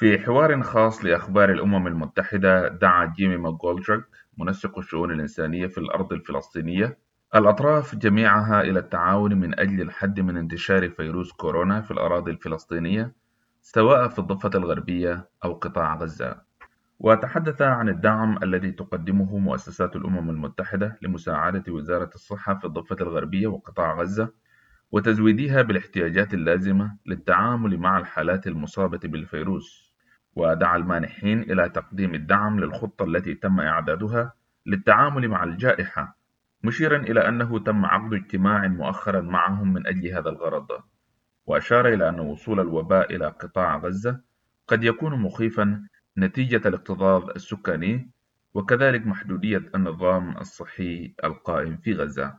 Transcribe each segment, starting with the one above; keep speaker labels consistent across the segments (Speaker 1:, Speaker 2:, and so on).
Speaker 1: في حوار خاص لأخبار الأمم المتحدة دعا جيمي ماغولدريك منسق الشؤون الإنسانية في الأرض الفلسطينية الأطراف جميعها إلى التعاون من أجل الحد من انتشار فيروس كورونا في الأراضي الفلسطينية سواء في الضفة الغربية أو قطاع غزة. وتحدث عن الدعم الذي تقدمه مؤسسات الأمم المتحدة لمساعدة وزارة الصحة في الضفة الغربية وقطاع غزة وتزويدها بالاحتياجات اللازمة للتعامل مع الحالات المصابة بالفيروس. ودعا المانحين إلى تقديم الدعم للخطة التي تم إعدادها للتعامل مع الجائحة مشيرا إلى أنه تم عقد اجتماع مؤخرا معهم من أجل هذا الغرض. وأشار إلى أن وصول الوباء إلى قطاع غزة قد يكون مخيفا نتيجة الاكتظاظ السكاني وكذلك محدودية النظام الصحي القائم في غزة.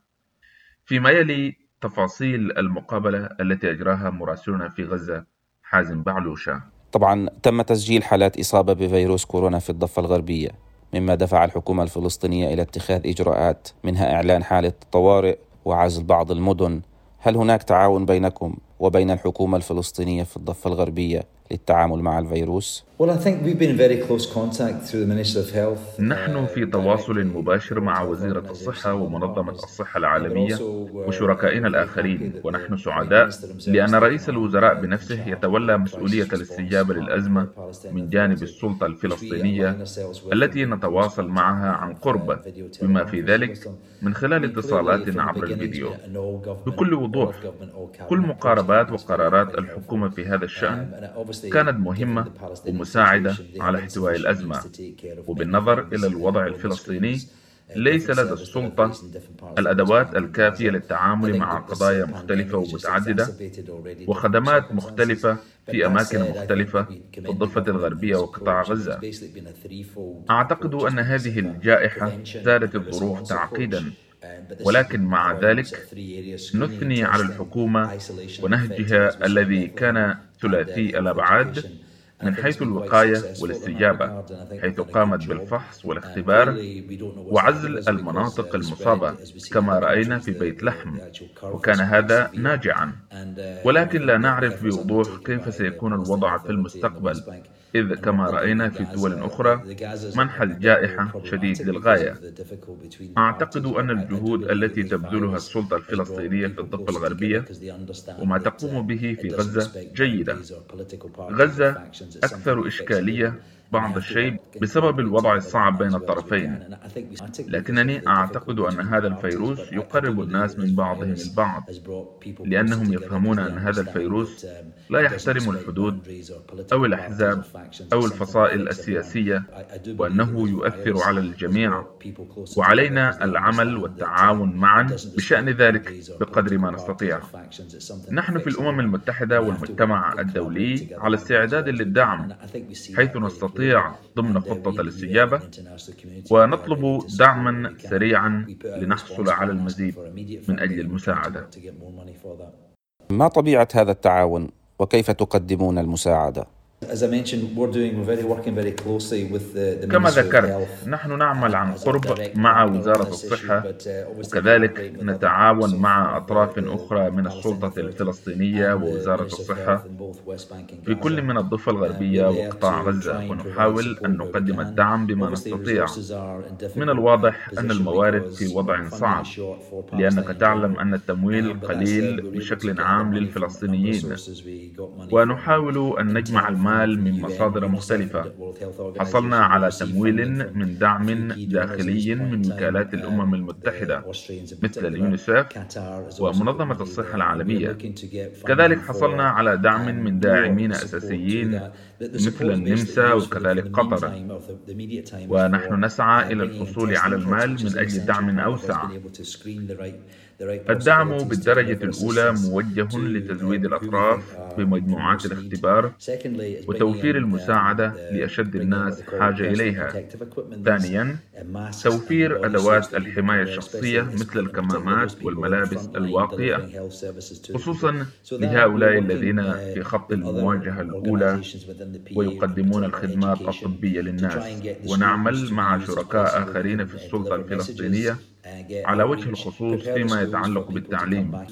Speaker 1: فيما يلي تفاصيل المقابلة التي أجراها مراسلنا في غزة حازم بعلوشة.
Speaker 2: طبعا تم تسجيل حالات إصابة بفيروس كورونا في الضفة الغربية مما دفع الحكومة الفلسطينية إلى اتخاذ إجراءات منها إعلان حالة طوارئ وعزل بعض المدن. هل هناك تعاون بينكم وبين الحكومة الفلسطينية في الضفة الغربية؟ للتعامل مع الفيروس؟
Speaker 1: نحن في تواصل مباشر مع وزيرة الصحة ومنظمة الصحة العالمية وشركائنا الآخرين. ونحن سعداء لأن رئيس الوزراء بنفسه يتولى مسؤولية الاستجابة للأزمة من جانب السلطة الفلسطينية التي نتواصل معها عن قرب بما في ذلك من خلال اتصالات عبر الفيديو. بكل وضوح كل مقاربات وقرارات الحكومة في هذا الشأن كانت مهمة ومساعدة على احتواء الأزمة. وبالنظر إلى الوضع الفلسطيني ليس لدى السلطة الأدوات الكافية للتعامل مع قضايا مختلفة ومتعددة وخدمات مختلفة في أماكن مختلفة في الضفة الغربية وقطاع غزة. أعتقد أن هذه الجائحة زادت الظروف تعقيدا. ولكن مع ذلك نثني على الحكومة ونهجها الذي كان ثلاثي الأبعاد من حيث الوقاية والاستجابة حيث قامت بالفحص والاختبار وعزل المناطق المصابة كما رأينا في بيت لحم. وكان هذا ناجعا. ولكن لا نعرف بوضوح كيف سيكون الوضع في المستقبل. إذ كما رأينا في دول أخرى منح الجائحة شديد للغاية. أعتقد أن الجهود التي تبذلها السلطة الفلسطينية في الضفة الغربية وما تقوم به في غزة جيدة. غزة أكثر إشكالية بعض الشيء بسبب الوضع الصعب بين الطرفين. لكنني أعتقد أن هذا الفيروس يقرب الناس من بعضهم البعض لأنهم يفهمون أن هذا الفيروس لا يحترم الحدود أو الأحزاب أو الفصائل السياسية وأنه يؤثر على الجميع. وعلينا العمل والتعاون معا بشأن ذلك بقدر ما نستطيع. نحن في الأمم المتحدة والمجتمع الدولي على استعداد للدعم. حيث نستطيع نستطيع ضمن خطة الاستجابة ونطلب دعما سريعا لنحصل على المزيد من أجل المساعدة.
Speaker 2: ما طبيعة هذا التعاون؟ وكيف تقدمون المساعدة؟
Speaker 1: كما ذكرت نحن نعمل عن قرب مع وزارة الصحة وكذلك نتعاون مع أطراف أخرى من السلطة الفلسطينية ووزارة الصحة في كل من الضفة الغربية وقطاع غزة. ونحاول أن نقدم الدعم بما نستطيع. من الواضح أن الموارد في وضع صعب لأنك تعلم أن التمويل قليل بشكل عام للفلسطينيين. ونحاول أن نجمع المال المال من مصادر مختلفة. حصلنا على تمويل من دعم داخلي من وكالات الأمم المتحدة مثل اليونيسف ومنظمة الصحة العالمية. كذلك حصلنا على دعم من داعمين أساسيين مثل النمسا وكذلك قطر. ونحن نسعى إلى الحصول على المال من أجل دعم أوسع. الدعم بالدرجة الأولى موجه لتزويد الأطراف بمجموعات الاختبار وتوفير المساعدة لأشد الناس حاجة إليها. ثانيا توفير أدوات الحماية الشخصية مثل الكمامات والملابس الواقية خصوصا لهؤلاء الذين في خط المواجهة الأولى ويقدمون الخدمات الطبية للناس. ونعمل مع شركاء آخرين في السلطة الفلسطينية على وجه الخصوص فيما يتعلق بالتعليم.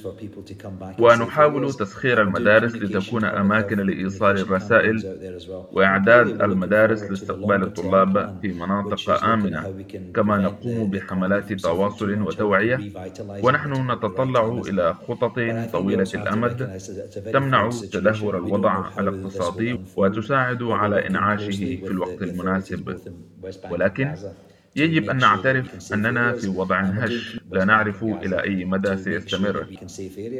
Speaker 1: ونحاول تسخير المدارس لتكون أماكن لإيصال الرسائل وإعداد المدارس لاستقبال الطلاب في مناطق آمنة كما نقوم بحملات تواصل وتوعية. ونحن نتطلع إلى خطط طويلة الأمد تمنع تدهور الوضع الاقتصادي وتساعد على إنعاشه في الوقت المناسب. ولكن يجب أن نعترف أننا في وضع هش لا نعرف إلى أي مدى سيستمر.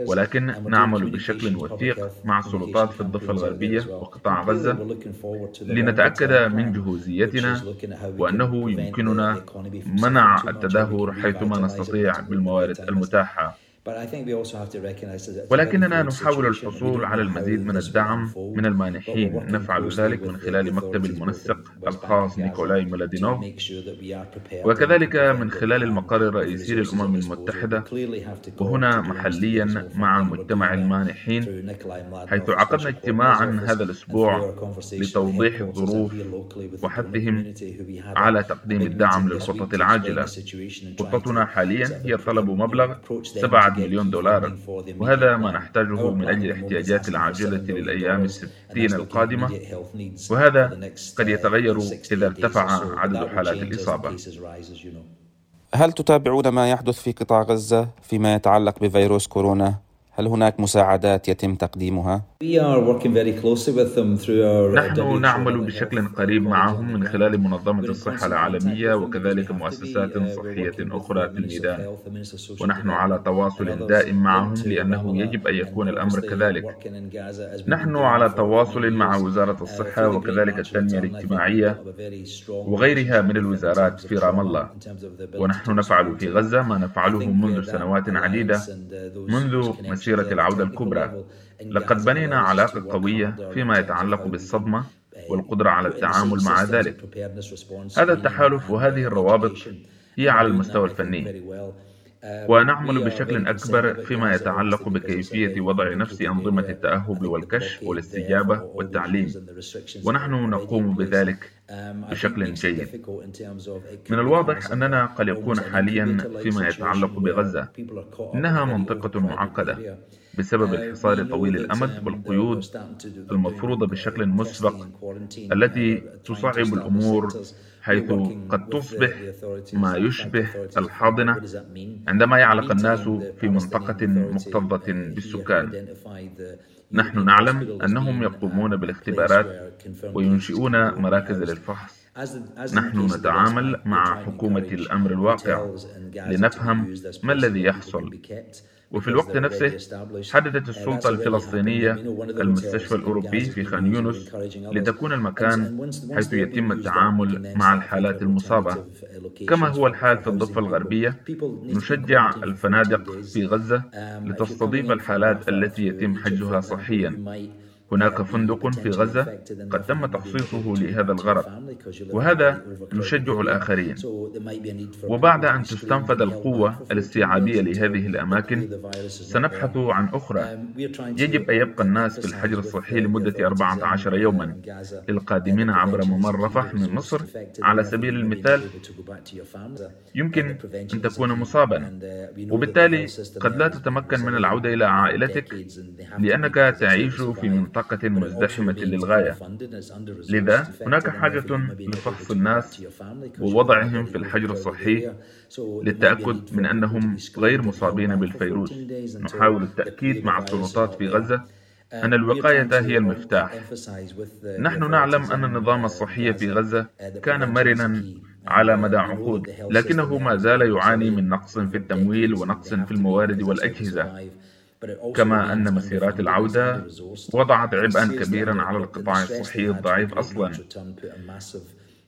Speaker 1: ولكن نعمل بشكل وثيق مع السلطات في الضفة الغربية وقطاع غزة لنتأكد من جهوزيتنا وأنه يمكننا منع التدهور حيثما نستطيع بالموارد المتاحة. ولكننا نحاول الحصول على المزيد من الدعم من المانحين. نفعل ذلك من خلال مكتب المنسق الخاص نيكولاي ميلادينوف وكذلك من خلال المقر الرئيسي للأمم المتحدة. وهنا محليا مع مجتمع المانحين حيث عقدنا اجتماعا هذا الأسبوع لتوضيح الظروف وحثهم على تقديم الدعم للخطط العاجلة. خطتنا حاليا هي طلب مبلغ 7 مليون دولار. وهذا ما نحتاجه من أجل الاحتياجات العاجلة للأيام الستين القادمة. وهذا قد يتغير إذا ارتفع عدد حالات الإصابة.
Speaker 2: هل تتابعون ما يحدث في قطاع غزة فيما يتعلق بفيروس كورونا؟ هل هناك مساعدات يتم تقديمها؟
Speaker 1: نحن نعمل بشكل قريب معهم من خلال منظمة الصحة العالمية وكذلك مؤسسات صحية أخرى في الميدان. ونحن على تواصل دائم معهم لأنه يجب أن يكون الأمر كذلك. نحن على تواصل مع وزارة الصحة وكذلك التنمية الاجتماعية وغيرها من الوزارات في رام الله ونحن نفعل في غزة ما نفعله منذ سنوات عديدة منذ مسيرة العودة الكبرى. لقد بنينا علاقة قوية فيما يتعلق بالصدمة والقدرة على التعامل مع ذلك. هذا التحالف وهذه الروابط هي على المستوى الفني. ونعمل بشكل أكبر فيما يتعلق بكيفية وضع نفس أنظمة التأهب والكشف والاستجابة والتعليم. ونحن نقوم بذلك بشكل جيد. من الواضح أننا قلقون حاليا فيما يتعلق بغزة. إنها منطقة معقدة. بسبب الحصار طويل الأمد والقيود المفروضة بشكل مسبق التي تصعب الأمور حيث قد تصبح ما يشبه الحاضنة عندما يعلق الناس في منطقة مكتظة بالسكان. نحن نعلم أنهم يقومون بالاختبارات وينشئون مراكز للفحص. نحن نتعامل مع حكومة الأمر الواقع لنفهم ما الذي يحصل. وفي الوقت نفسه حددت السلطة الفلسطينية المستشفى الأوروبي في خان يونس لتكون المكان حيث يتم التعامل مع الحالات المصابة. كما هو الحال في الضفة الغربية نشجع الفنادق في غزة لتستضيف الحالات التي يتم حجزها صحيا. هناك فندق في غزة قد تم تخصيصه لهذا الغرض وهذا يشجع الآخرين. وبعد أن تستنفذ القوة الاستيعابية لهذه الأماكن سنبحث عن أخرى. يجب أن يبقى الناس في الحجر الصحي لمدة 14 يوما للقادمين عبر ممر رفح من مصر. على سبيل المثال يمكن أن تكون مصابا وبالتالي قد لا تتمكن من العودة إلى عائلتك لأنك تعيش في منطقة منطقة مزدحمة للغاية. لذا هناك حاجة لفحص الناس ووضعهم في الحجر الصحي للتأكد من أنهم غير مصابين بالفيروس. نحاول التأكيد مع السلطات في غزة. أن الوقاية هي المفتاح. نحن نعلم أن النظام الصحي في غزة كان مرنا على مدى عقود. لكنه ما زال يعاني من نقص في التمويل ونقص في الموارد والأجهزة. كما أن مسيرات العودة وضعت عبئا كبيرا على القطاع الصحي الضعيف أصلا.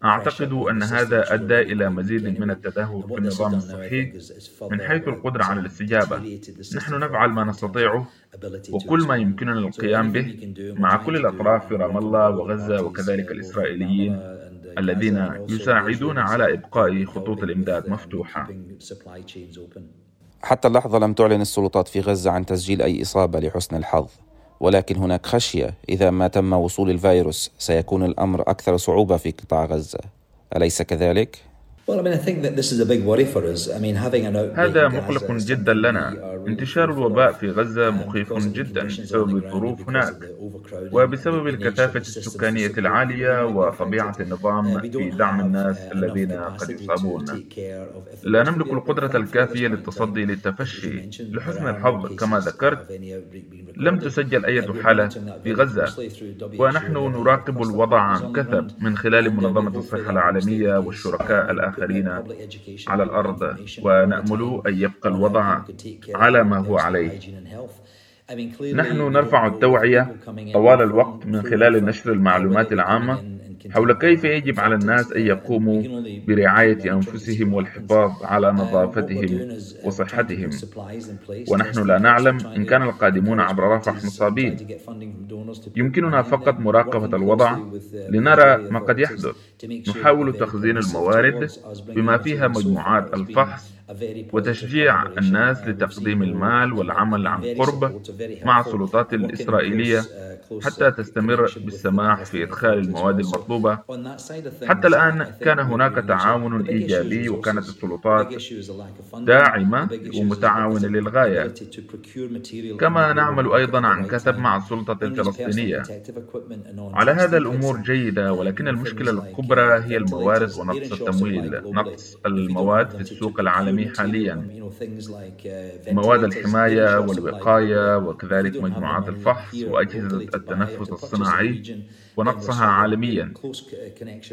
Speaker 1: أعتقد أن هذا أدى إلى مزيد من التدهور في النظام الصحي. من حيث القدرة على الاستجابة. نحن نفعل ما نستطيعه وكل ما يمكننا القيام به مع كل الأطراف في رام الله وغزة وكذلك الإسرائيليين الذين يساعدون على إبقاء خطوط الإمداد مفتوحة.
Speaker 2: حتى اللحظة لم تعلن السلطات في غزة عن تسجيل أي إصابة لحسن الحظ. ولكن هناك خشية إذا ما تم وصول الفيروس سيكون الأمر أكثر صعوبة في قطاع غزة. أليس كذلك؟
Speaker 1: هذا مقلق جدا لنا. انتشار الوباء في غزة مخيف جدا بسبب الظروف هناك وبسبب الكثافة السكانية العالية وطبيعة النظام في دعم الناس الذين قد يصابون. لا نملك القدرة الكافية للتصدي للتفشي لحسن الحظ كما ذكرت. لم تسجل أي حالة في غزة ونحن نراقب الوضع عن كثب من خلال منظمة الصحة العالمية والشركاء الآخرين على الأرض ونأمل أن يبقى الوضع على ما هو عليه. نحن نرفع التوعية طوال الوقت من خلال نشر المعلومات العامة حول كيف يجب على الناس أن يقوموا برعاية أنفسهم والحفاظ على نظافتهم وصحتهم. ونحن لا نعلم إن كان القادمون عبر رفح مصابين. يمكننا فقط مراقبة الوضع لنرى ما قد يحدث. نحاول تخزين الموارد بما فيها مجموعات الفحص وتشجيع الناس لتقديم المال والعمل عن قرب مع السلطات الإسرائيلية حتى تستمر بالسماح في إدخال المواد المطلوبة. حتى الآن كان هناك تعاون إيجابي وكانت السلطات داعمة ومتعاونة للغاية. كما نعمل أيضا عن كثب مع السلطة الفلسطينية. على هذا الأمور جيدة ولكن المشكلة الكبرى هي الموارد ونقص التمويل نقص المواد في السوق العالمي حاليا. مواد الحماية والوقاية وكذلك مجموعات الفحص وأجهزة التنفس الصناعي ونقصها عالميا.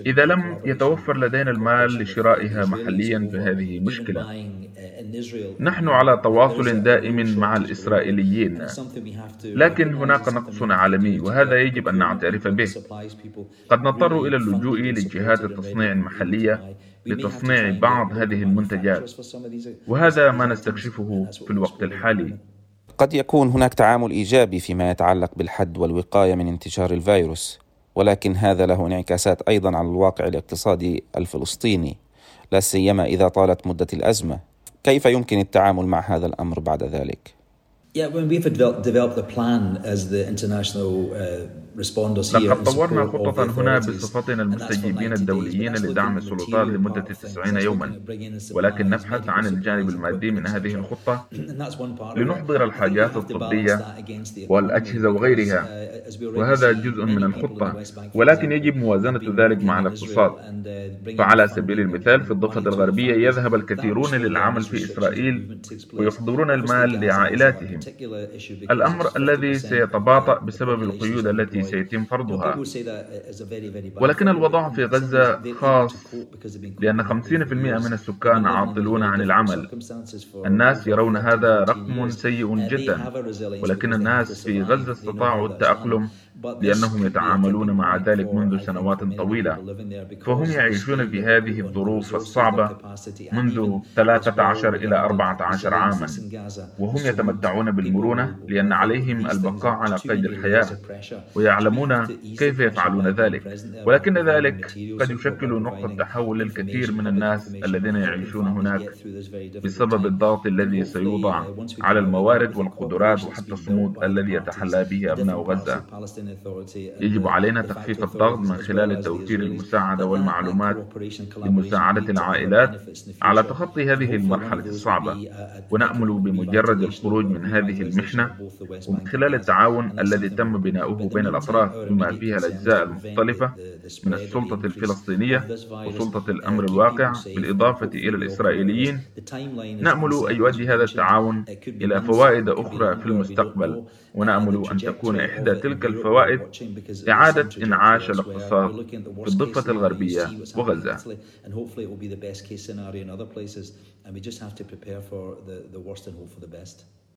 Speaker 1: إذا لم يتوفر لدينا المال لشرائها محليا فهذه مشكلة. نحن على تواصل دائم مع الإسرائيليين. لكن هناك نقص عالمي وهذا يجب أن نعترف به. قد نضطر إلى اللجوء لجهات التصنيع المحلية لتصنيع بعض هذه المنتجات. وهذا ما نستكشفه في الوقت الحالي.
Speaker 2: قد يكون هناك تعامل إيجابي فيما يتعلق بالحد والوقاية من انتشار الفيروس ولكن هذا له انعكاسات أيضا على الواقع الاقتصادي الفلسطيني لا سيما إذا طالت مدة الأزمة. كيف يمكن التعامل مع هذا الأمر بعد ذلك؟
Speaker 1: لقد طورنا خطة هنا بصفتنا المستجيبين الدوليين لدعم السلطات لمدة 90 يوما. ولكن نبحث عن الجانب المادي من هذه الخطة لنحضر الحاجات الطبية والأجهزة وغيرها. وهذا جزء من الخطة. ولكن يجب موازنة ذلك مع الاقتصاد. فعلى سبيل المثال في الضفة الغربية يذهب الكثيرون للعمل في إسرائيل ويحضرون المال لعائلاتهم. الأمر الذي سيتباطأ بسبب القيود التي سيتم فرضها. ولكن الوضع في غزة خاص لأن 50% من السكان عاطلون عن العمل. الناس يرون هذا رقم سيء جدا. ولكن الناس في غزة استطاعوا التأقلم لأنهم يتعاملون مع ذلك منذ سنوات طويلة. فهم يعيشون في هذه الظروف الصعبة منذ 13 إلى 14 عاما. وهم يتمتعون بالمرونة لأن عليهم البقاء على قيد الحياة. ويعلمون كيف يفعلون ذلك. ولكن ذلك قد يشكل نقطة تحول للكثير من الناس الذين يعيشون هناك بسبب الضغط الذي سيوضع على الموارد والقدرات وحتى الصمود الذي يتحلى به أبناء غزة يجب علينا تخفيف الضغط من خلال توفير المساعدة والمعلومات لمساعدة العائلات على تخطي هذه المرحلة الصعبة. ونأمل بمجرد الخروج من هذه المحنة ومن خلال التعاون الذي تم بناؤه بين الأطراف بما فيها الأجزاء المختلفة من السلطة الفلسطينية وسلطة الأمر الواقع بالإضافة إلى الإسرائيليين. نأمل أن يؤدي هذا التعاون إلى فوائد أخرى في المستقبل ونأمل أن تكون إحدى تلك الفوائد إعادة إنعاش الاقتصاد في الضفة الغربية وغزة and we just have to prepare for the, the worst and hope for the best.